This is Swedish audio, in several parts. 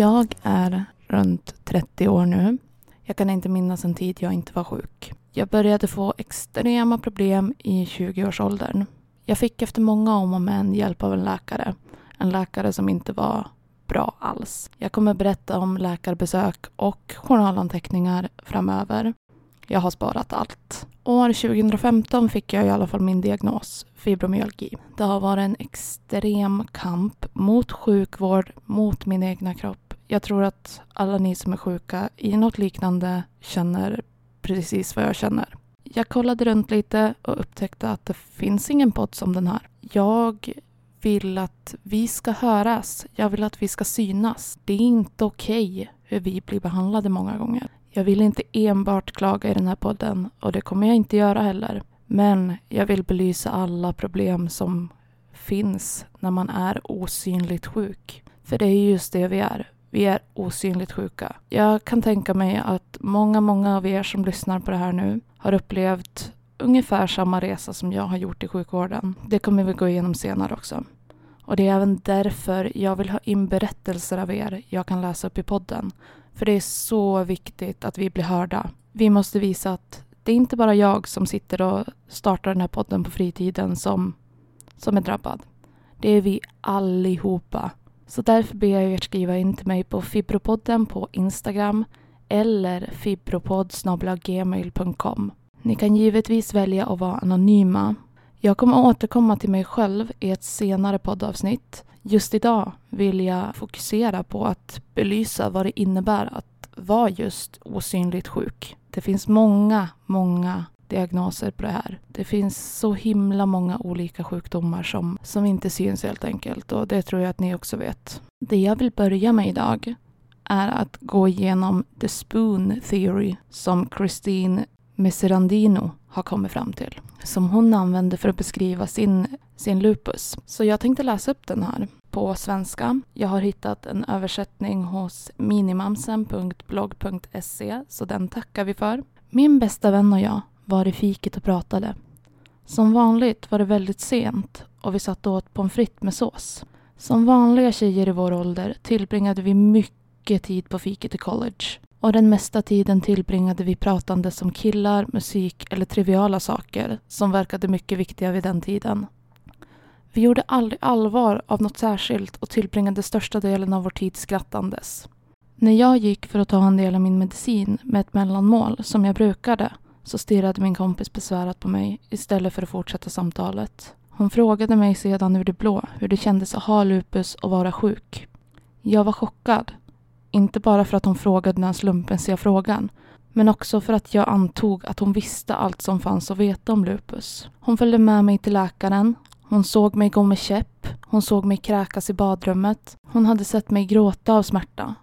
Jag är runt 30 år nu. Jag kan inte minnas en tid jag inte var sjuk. Jag började få extrema problem i 20-årsåldern. Jag fick efter många om och men hjälp av en läkare. En läkare som inte var bra alls. Jag kommer berätta om läkarbesök och journalanteckningar framöver. Jag har sparat allt. År 2015 fick jag i alla fall min diagnos, fibromyalgi. Det har varit en extrem kamp mot sjukvård, mot min egna kropp. Jag tror att alla ni som är sjuka i något liknande känner precis vad jag känner. Jag kollade runt lite och upptäckte att det finns ingen podd som den här. Jag vill att vi ska höras. Jag vill att vi ska synas. Det är inte okej okay hur vi blir behandlade många gånger. Jag vill inte enbart klaga i den här podden och det kommer jag inte göra heller. Men jag vill belysa alla problem som finns när man är osynligt sjuk. För det är just det vi är. Vi är osynligt sjuka. Jag kan tänka mig att många, många av er som lyssnar på det här nu har upplevt ungefär samma resa som jag har gjort i sjukvården. Det kommer vi gå igenom senare också. Och det är även därför jag vill ha in berättelser av er jag kan läsa upp i podden. För det är så viktigt att vi blir hörda. Vi måste visa att det är inte bara jag som sitter och startar den här podden på fritiden som, som är drabbad. Det är vi allihopa. Så därför ber jag er skriva in till mig på fibropodden på Instagram eller fibropodd.gmail.com. Ni kan givetvis välja att vara anonyma. Jag kommer återkomma till mig själv i ett senare poddavsnitt. Just idag vill jag fokusera på att belysa vad det innebär att vara just osynligt sjuk. Det finns många, många diagnoser på det här. Det finns så himla många olika sjukdomar som, som inte syns helt enkelt och det tror jag att ni också vet. Det jag vill börja med idag är att gå igenom the spoon theory som Christine Messerandino har kommit fram till. Som hon använder för att beskriva sin, sin lupus. Så jag tänkte läsa upp den här på svenska. Jag har hittat en översättning hos minimamsen.blogg.se så den tackar vi för. Min bästa vän och jag var i fiket och pratade. Som vanligt var det väldigt sent och vi satt och åt pommes frites med sås. Som vanliga tjejer i vår ålder tillbringade vi mycket tid på fiket i college och den mesta tiden tillbringade vi pratande om killar, musik eller triviala saker som verkade mycket viktiga vid den tiden. Vi gjorde aldrig allvar av något särskilt och tillbringade största delen av vår tid skrattandes. När jag gick för att ta en del av min medicin med ett mellanmål, som jag brukade, så stirrade min kompis besvärat på mig istället för att fortsätta samtalet. Hon frågade mig sedan ur det blå hur det kändes att ha lupus och vara sjuk. Jag var chockad inte bara för att hon frågade den slumpmässiga frågan, men också för att jag antog att hon visste allt som fanns att veta om lupus. Hon följde med mig till läkaren. Hon såg mig gå med käpp. Hon såg mig kräkas i badrummet. Hon hade sett mig gråta av smärta.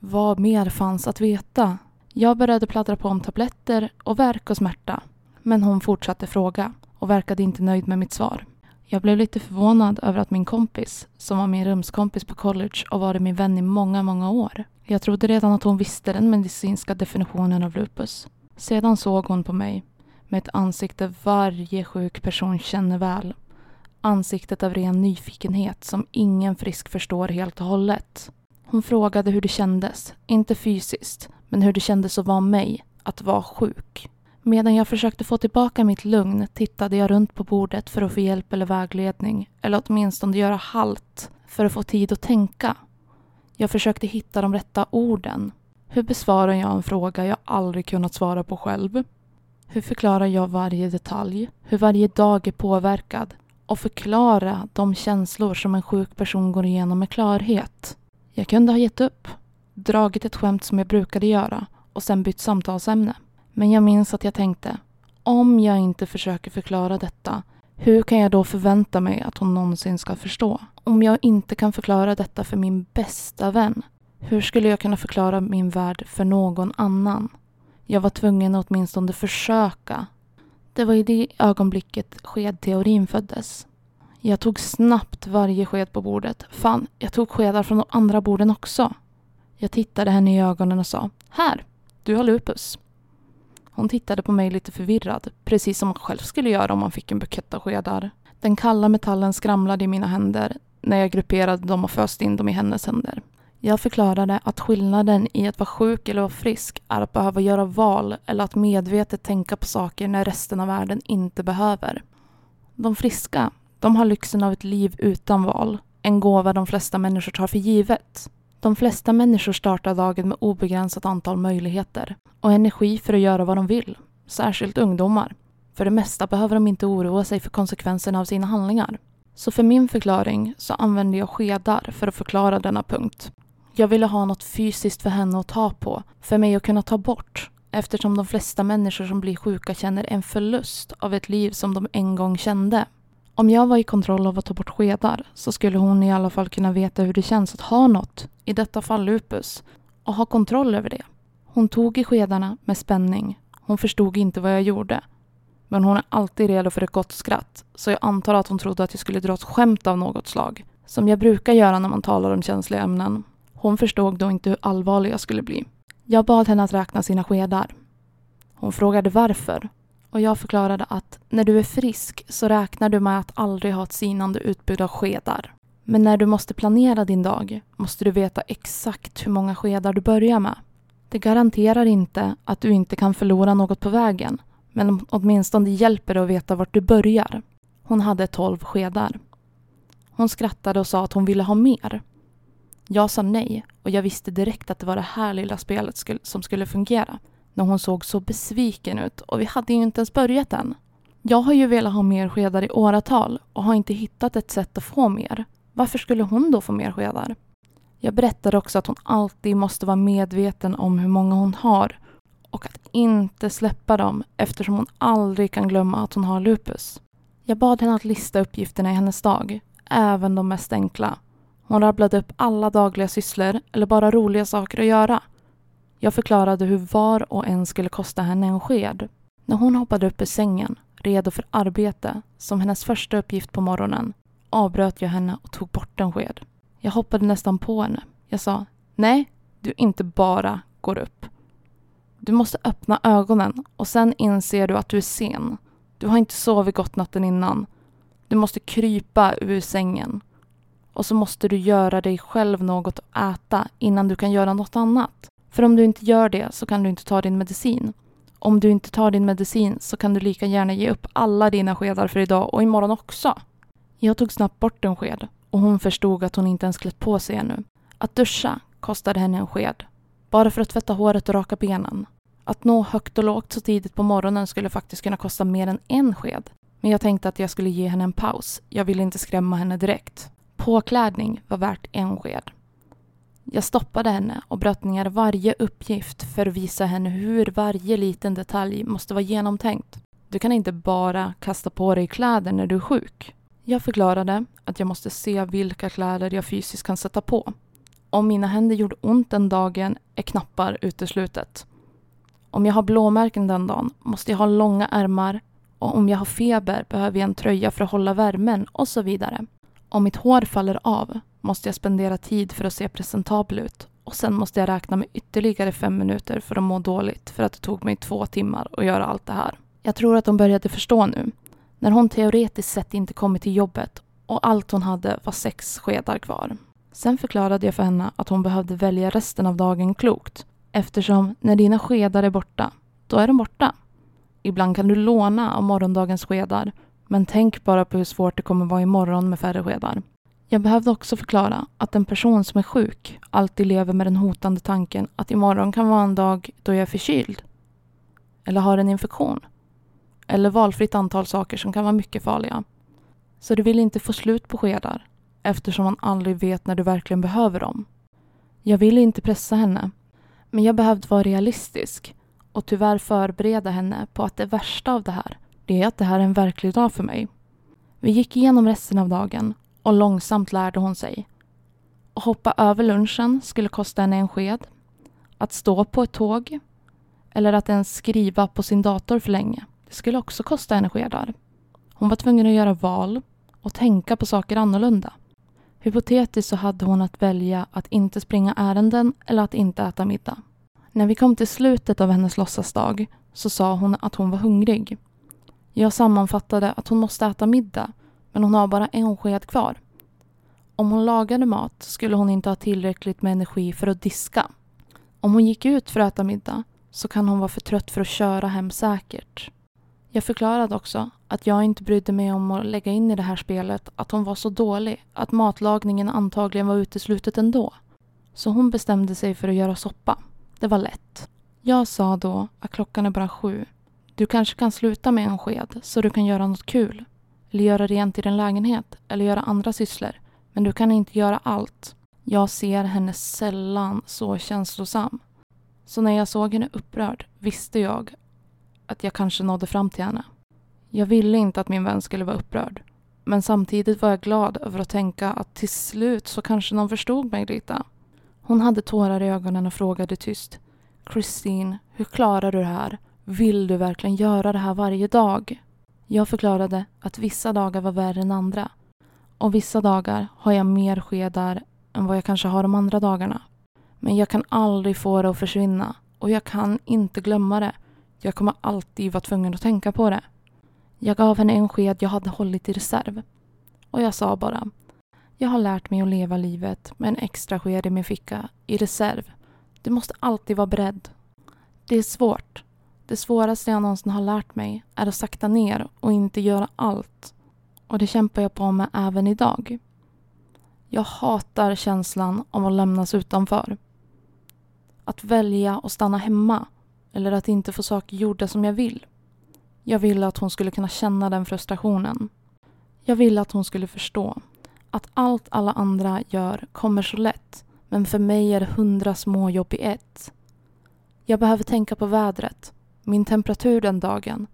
Vad mer fanns att veta? Jag började pladdra på om tabletter och värk och smärta. Men hon fortsatte fråga och verkade inte nöjd med mitt svar. Jag blev lite förvånad över att min kompis, som var min rumskompis på college och varit min vän i många, många år. Jag trodde redan att hon visste den medicinska definitionen av lupus. Sedan såg hon på mig med ett ansikte varje sjuk person känner väl. Ansiktet av ren nyfikenhet som ingen frisk förstår helt och hållet. Hon frågade hur det kändes, inte fysiskt, men hur det kändes att vara mig, att vara sjuk. Medan jag försökte få tillbaka mitt lugn tittade jag runt på bordet för att få hjälp eller vägledning, eller åtminstone göra halt för att få tid att tänka. Jag försökte hitta de rätta orden. Hur besvarar jag en fråga jag aldrig kunnat svara på själv? Hur förklarar jag varje detalj? Hur varje dag är påverkad? Och förklara de känslor som en sjuk person går igenom med klarhet. Jag kunde ha gett upp, dragit ett skämt som jag brukade göra och sen bytt samtalsämne. Men jag minns att jag tänkte, om jag inte försöker förklara detta, hur kan jag då förvänta mig att hon någonsin ska förstå? Om jag inte kan förklara detta för min bästa vän, hur skulle jag kunna förklara min värld för någon annan? Jag var tvungen att åtminstone försöka. Det var i det ögonblicket skedteorin föddes. Jag tog snabbt varje sked på bordet. Fan, jag tog skedar från de andra borden också. Jag tittade henne i ögonen och sa, här, du har lupus. Hon tittade på mig lite förvirrad, precis som man själv skulle göra om man fick en bukett av skedar. Den kalla metallen skramlade i mina händer. när jag grupperade dem och föste in dem i hennes händer. Jag förklarade att skillnaden i att vara sjuk eller vara frisk är att behöva göra val eller att medvetet tänka på saker när resten av världen inte behöver. De friska, de har lyxen av ett liv utan val, en gåva de flesta människor tar för givet. De flesta människor startar dagen med obegränsat antal möjligheter och energi för att göra vad de vill, särskilt ungdomar. För det mesta behöver de inte oroa sig för konsekvenserna av sina handlingar. Så för min förklaring så använde jag skedar för att förklara denna punkt. Jag ville ha något fysiskt för henne att ta på, för mig att kunna ta bort, eftersom de flesta människor som blir sjuka känner en förlust av ett liv som de en gång kände. Om jag var i kontroll av att ta bort skedar så skulle hon i alla fall kunna veta hur det känns att ha något, i detta fall lupus, och ha kontroll över det. Hon tog i skedarna med spänning. Hon förstod inte vad jag gjorde. Men hon är alltid redo för ett gott skratt, så jag antar att hon trodde att jag skulle dra ett skämt av något slag, som jag brukar göra när man talar om känsliga ämnen. Hon förstod då inte hur allvarlig jag skulle bli. Jag bad henne att räkna sina skedar. Hon frågade varför och jag förklarade att när du är frisk så räknar du med att aldrig ha ett sinande utbud av skedar. Men när du måste planera din dag måste du veta exakt hur många skedar du börjar med. Det garanterar inte att du inte kan förlora något på vägen, men åtminstone hjälper det att veta vart du börjar. Hon hade tolv skedar. Hon skrattade och sa att hon ville ha mer. Jag sa nej och jag visste direkt att det var det här lilla spelet som skulle fungera när hon såg så besviken ut och vi hade ju inte ens börjat än. Jag har ju velat ha mer skedar i åratal och har inte hittat ett sätt att få mer. Varför skulle hon då få mer skedar? Jag berättade också att hon alltid måste vara medveten om hur många hon har och att inte släppa dem eftersom hon aldrig kan glömma att hon har lupus. Jag bad henne att lista uppgifterna i hennes dag, även de mest enkla. Hon rabblade upp alla dagliga sysslor eller bara roliga saker att göra. Jag förklarade hur var och en skulle kosta henne en sked. När hon hoppade upp ur sängen, redo för arbete, som hennes första uppgift på morgonen, avbröt jag henne och tog bort en sked. Jag hoppade nästan på henne. Jag sa, nej, du inte bara går upp. Du måste öppna ögonen och sen inser du att du är sen. Du har inte sovit gott natten innan. Du måste krypa ur sängen. Och så måste du göra dig själv något att äta innan du kan göra något annat. För om du inte gör det så kan du inte ta din medicin. Om du inte tar din medicin så kan du lika gärna ge upp alla dina skedar för idag och imorgon också. Jag tog snabbt bort en sked och hon förstod att hon inte ens klätt på sig ännu. Att duscha kostade henne en sked. Bara för att tvätta håret och raka benen. Att nå högt och lågt så tidigt på morgonen skulle faktiskt kunna kosta mer än en sked. Men jag tänkte att jag skulle ge henne en paus. Jag ville inte skrämma henne direkt. Påklädning var värt en sked. Jag stoppade henne och bröt ner varje uppgift för att visa henne hur varje liten detalj måste vara genomtänkt. Du kan inte bara kasta på dig kläder när du är sjuk. Jag förklarade att jag måste se vilka kläder jag fysiskt kan sätta på. Om mina händer gjorde ont den dagen är knappar uteslutet. Om jag har blåmärken den dagen måste jag ha långa ärmar och om jag har feber behöver jag en tröja för att hålla värmen och så vidare. Om mitt hår faller av måste jag spendera tid för att se presentabel ut och sen måste jag räkna med ytterligare fem minuter för att må dåligt för att det tog mig två timmar att göra allt det här. Jag tror att de började förstå nu. När hon teoretiskt sett inte kommit till jobbet och allt hon hade var sex skedar kvar. Sen förklarade jag för henne att hon behövde välja resten av dagen klokt eftersom när dina skedar är borta, då är de borta. Ibland kan du låna av morgondagens skedar men tänk bara på hur svårt det kommer vara imorgon med färre skedar. Jag behövde också förklara att en person som är sjuk alltid lever med den hotande tanken att imorgon kan vara en dag då jag är förkyld. Eller har en infektion. Eller valfritt antal saker som kan vara mycket farliga. Så du vill inte få slut på skedar eftersom man aldrig vet när du verkligen behöver dem. Jag ville inte pressa henne, men jag behövde vara realistisk och tyvärr förbereda henne på att det värsta av det här, det är att det här är en verklig dag för mig. Vi gick igenom resten av dagen och långsamt lärde hon sig. Att hoppa över lunchen skulle kosta henne en sked. Att stå på ett tåg eller att ens skriva på sin dator för länge. Det skulle också kosta henne skedar. Hon var tvungen att göra val och tänka på saker annorlunda. Hypotetiskt så hade hon att välja att inte springa ärenden eller att inte äta middag. När vi kom till slutet av hennes låtsasdag så sa hon att hon var hungrig. Jag sammanfattade att hon måste äta middag men hon har bara en sked kvar. Om hon lagade mat skulle hon inte ha tillräckligt med energi för att diska. Om hon gick ut för att äta middag så kan hon vara för trött för att köra hem säkert. Jag förklarade också att jag inte brydde mig om att lägga in i det här spelet att hon var så dålig att matlagningen antagligen var uteslutet ändå. Så hon bestämde sig för att göra soppa. Det var lätt. Jag sa då att klockan är bara sju. Du kanske kan sluta med en sked så du kan göra något kul. Eller göra rent i din lägenhet eller göra andra sysslor. Men du kan inte göra allt. Jag ser henne sällan så känslosam. Så när jag såg henne upprörd visste jag att jag kanske nådde fram till henne. Jag ville inte att min vän skulle vara upprörd. Men samtidigt var jag glad över att tänka att till slut så kanske någon förstod mig lite. Hon hade tårar i ögonen och frågade tyst. Christine, hur klarar du det här? Vill du verkligen göra det här varje dag? Jag förklarade att vissa dagar var värre än andra. Och vissa dagar har jag mer skedar än vad jag kanske har de andra dagarna. Men jag kan aldrig få det att försvinna och jag kan inte glömma det. Jag kommer alltid vara tvungen att tänka på det. Jag gav henne en sked jag hade hållit i reserv. Och jag sa bara jag har lärt mig att leva livet med en extra sked i min ficka, i reserv. Du måste alltid vara beredd. Det är svårt. Det svåraste jag någonsin har lärt mig är att sakta ner och inte göra allt. Och det kämpar jag på med även idag. Jag hatar känslan av att lämnas utanför. Att välja att stanna hemma eller att inte få saker gjorda som jag vill. Jag ville att hon skulle kunna känna den frustrationen. Jag ville att hon skulle förstå att allt alla andra gör kommer så lätt men för mig är det hundra små jobb i ett. Jag behöver tänka på vädret, min temperatur den dagen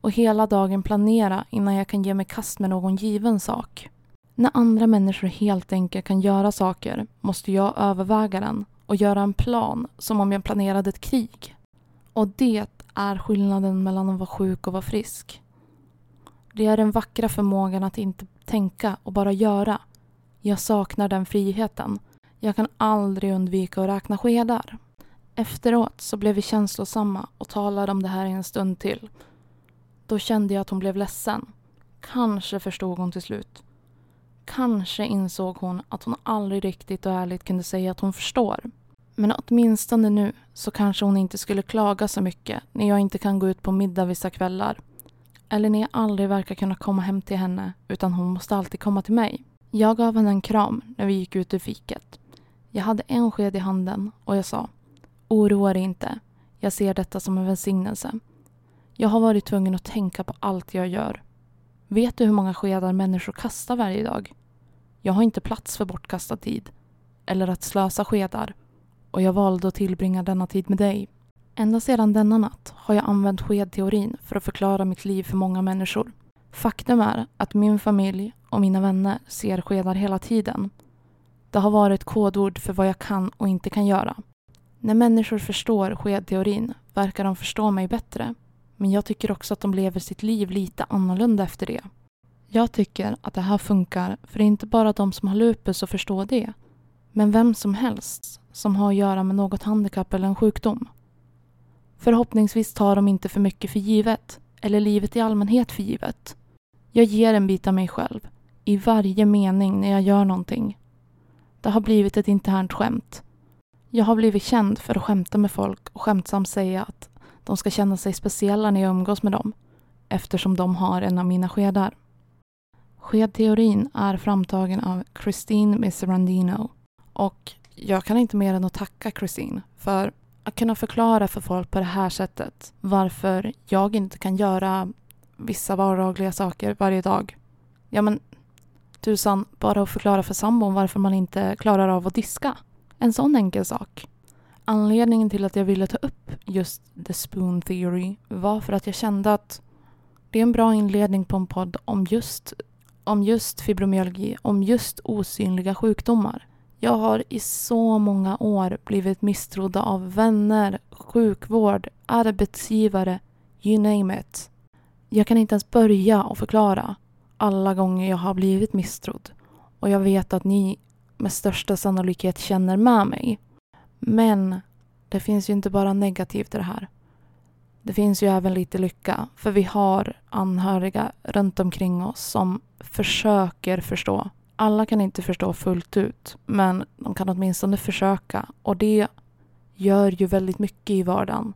och hela dagen planera innan jag kan ge mig kast med någon given sak. När andra människor helt enkelt kan göra saker måste jag överväga den och göra en plan som om jag planerade ett krig. Och det är skillnaden mellan att vara sjuk och vara frisk. Det är den vackra förmågan att inte tänka och bara göra. Jag saknar den friheten. Jag kan aldrig undvika att räkna skedar. Efteråt så blev vi känslosamma och talade om det här i en stund till. Då kände jag att hon blev ledsen. Kanske förstod hon till slut. Kanske insåg hon att hon aldrig riktigt och ärligt kunde säga att hon förstår. Men åtminstone nu så kanske hon inte skulle klaga så mycket när jag inte kan gå ut på middag vissa kvällar. Eller när jag aldrig verkar kunna komma hem till henne utan hon måste alltid komma till mig. Jag gav henne en kram när vi gick ut ur fiket. Jag hade en sked i handen och jag sa Oroa dig inte. Jag ser detta som en välsignelse. Jag har varit tvungen att tänka på allt jag gör. Vet du hur många skedar människor kastar varje dag? Jag har inte plats för bortkastad tid. Eller att slösa skedar. Och jag valde att tillbringa denna tid med dig. Ända sedan denna natt har jag använt skedteorin för att förklara mitt liv för många människor. Faktum är att min familj och mina vänner ser skedar hela tiden. Det har varit kodord för vad jag kan och inte kan göra. När människor förstår skedteorin verkar de förstå mig bättre. Men jag tycker också att de lever sitt liv lite annorlunda efter det. Jag tycker att det här funkar för det är inte bara de som har lupus och förstår det. Men vem som helst som har att göra med något handikapp eller en sjukdom. Förhoppningsvis tar de inte för mycket för givet, eller livet i allmänhet för givet. Jag ger en bit av mig själv, i varje mening när jag gör någonting. Det har blivit ett internt skämt. Jag har blivit känd för att skämta med folk och skämtsamt säga att de ska känna sig speciella när jag umgås med dem, eftersom de har en av mina skedar. Skedteorin är framtagen av Christine Miserandino och jag kan inte mer än att tacka Christine för att kunna förklara för folk på det här sättet varför jag inte kan göra vissa vardagliga saker varje dag. Ja men tusan, bara att förklara för sambon varför man inte klarar av att diska. En sån enkel sak. Anledningen till att jag ville ta upp just the spoon theory var för att jag kände att det är en bra inledning på en podd om just, om just fibromyalgi, om just osynliga sjukdomar. Jag har i så många år blivit misstrodd av vänner, sjukvård, arbetsgivare, you name it. Jag kan inte ens börja och förklara alla gånger jag har blivit misstrodd. Och jag vet att ni med största sannolikhet känner med mig. Men det finns ju inte bara negativt i det här. Det finns ju även lite lycka, för vi har anhöriga runt omkring oss som försöker förstå Alla kan inte förstå fullt ut, men de kan åtminstone försöka och det gör ju väldigt mycket i vardagen.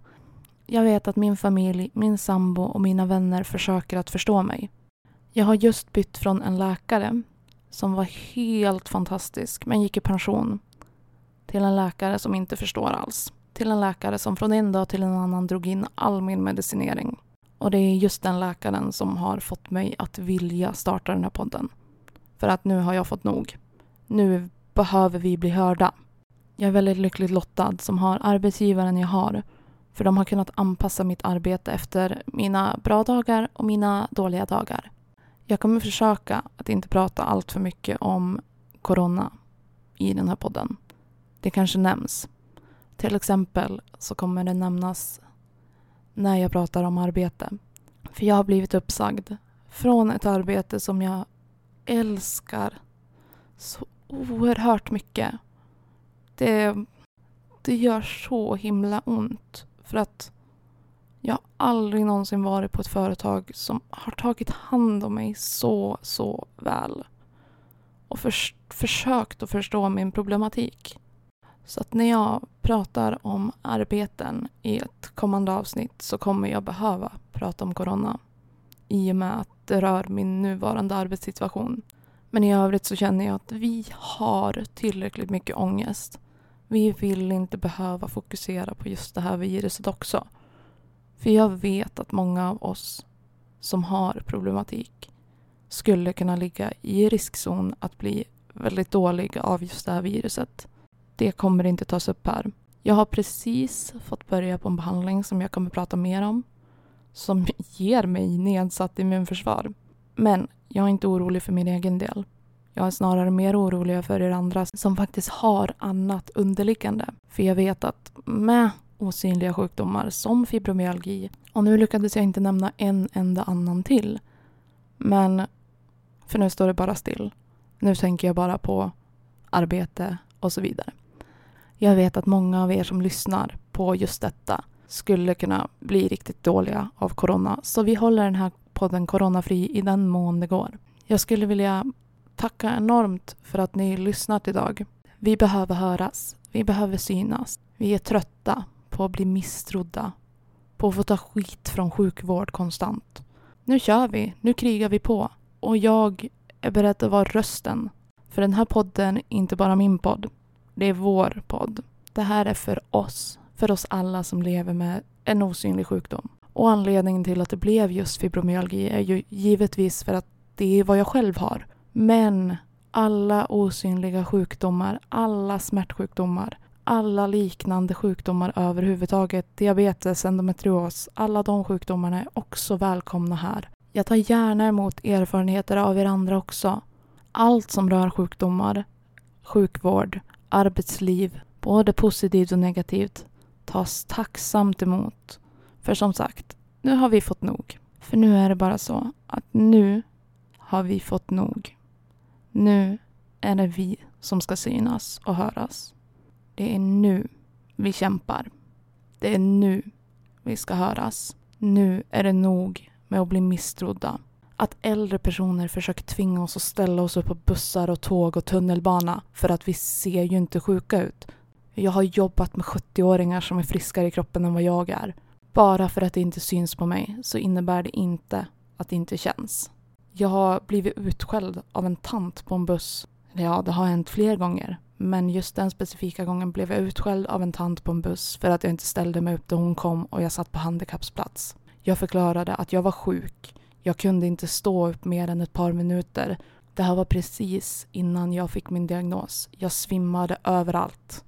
Jag vet att min familj, min sambo och mina vänner försöker att förstå mig. Jag har just bytt från en läkare som var helt fantastisk men gick i pension till en läkare som inte förstår alls. Till en läkare som från en dag till en annan drog in all min medicinering. Och det är just den läkaren som har fått mig att vilja starta den här podden. För att nu har jag fått nog. Nu behöver vi bli hörda. Jag är väldigt lyckligt lottad som har arbetsgivaren jag har. För de har kunnat anpassa mitt arbete efter mina bra dagar och mina dåliga dagar. Jag kommer försöka att inte prata allt för mycket om corona i den här podden. Det kanske nämns. Till exempel så kommer det nämnas när jag pratar om arbete. För jag har blivit uppsagd från ett arbete som jag älskar så oerhört mycket. Det, det gör så himla ont. För att jag har aldrig någonsin varit på ett företag som har tagit hand om mig så, så väl. Och för, försökt att förstå min problematik. Så att när jag pratar om arbeten i ett kommande avsnitt så kommer jag behöva prata om corona. I och med att det rör min nuvarande arbetssituation. Men i övrigt så känner jag att vi har tillräckligt mycket ångest. Vi vill inte behöva fokusera på just det här viruset också. För jag vet att många av oss som har problematik skulle kunna ligga i riskzon att bli väldigt dålig av just det här viruset. Det kommer inte tas upp här. Jag har precis fått börja på en behandling som jag kommer prata mer om. Som ger mig nedsatt immunförsvar. Men jag är inte orolig för min egen del. Jag är snarare mer orolig för er andra som faktiskt har annat underliggande. För jag vet att med osynliga sjukdomar som fibromyalgi och nu lyckades jag inte nämna en enda annan till. Men för nu står det bara still. Nu tänker jag bara på arbete och så vidare. Jag vet att många av er som lyssnar på just detta skulle kunna bli riktigt dåliga av corona. Så vi håller den här podden coronafri i den mån det går. Jag skulle vilja tacka enormt för att ni lyssnat idag. Vi behöver höras. Vi behöver synas. Vi är trötta på att bli misstrodda. På att få ta skit från sjukvård konstant. Nu kör vi. Nu krigar vi på. Och jag är beredd att vara rösten. För den här podden är inte bara min podd. Det är vår podd. Det här är för oss. För oss alla som lever med en osynlig sjukdom. Och anledningen till att det blev just fibromyalgi är ju givetvis för att det är vad jag själv har. Men alla osynliga sjukdomar, alla smärtsjukdomar, alla liknande sjukdomar överhuvudtaget, diabetes, endometrios, alla de sjukdomarna är också välkomna här. Jag tar gärna emot erfarenheter av er andra också. Allt som rör sjukdomar, sjukvård, arbetsliv, både positivt och negativt, tas tacksamt emot. För som sagt, nu har vi fått nog. För nu är det bara så att nu har vi fått nog. Nu är det vi som ska synas och höras. Det är nu vi kämpar. Det är nu vi ska höras. Nu är det nog med att bli misstrodda. Att äldre personer försöker tvinga oss att ställa oss upp på bussar och tåg och tunnelbana för att vi ser ju inte sjuka ut. Jag har jobbat med 70-åringar som är friskare i kroppen än vad jag är. Bara för att det inte syns på mig så innebär det inte att det inte känns. Jag har blivit utskälld av en tant på en buss. Ja, det har hänt fler gånger. Men just den specifika gången blev jag utskälld av en tant på en buss för att jag inte ställde mig upp då hon kom och jag satt på handikappsplats. Jag förklarade att jag var sjuk. Jag kunde inte stå upp mer än ett par minuter. Det här var precis innan jag fick min diagnos. Jag svimmade överallt.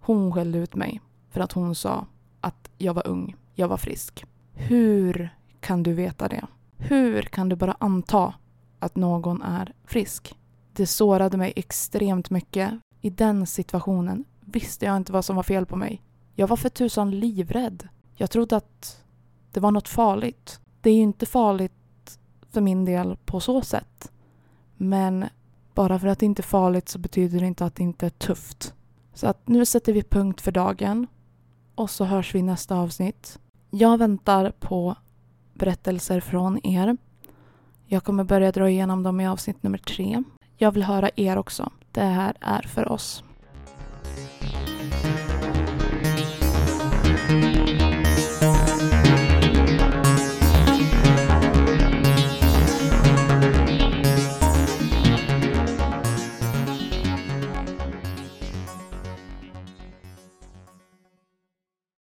Hon skällde ut mig för att hon sa att jag var ung, jag var frisk. Hur kan du veta det? Hur kan du bara anta att någon är frisk? Det sårade mig extremt mycket. I den situationen visste jag inte vad som var fel på mig. Jag var för tusan livrädd. Jag trodde att det var något farligt. Det är ju inte farligt för min del på så sätt. Men bara för att det inte är farligt så betyder det inte att det inte är tufft. Så att nu sätter vi punkt för dagen och så hörs vi i nästa avsnitt. Jag väntar på berättelser från er. Jag kommer börja dra igenom dem i avsnitt nummer tre. Jag vill höra er också. Det här är för oss.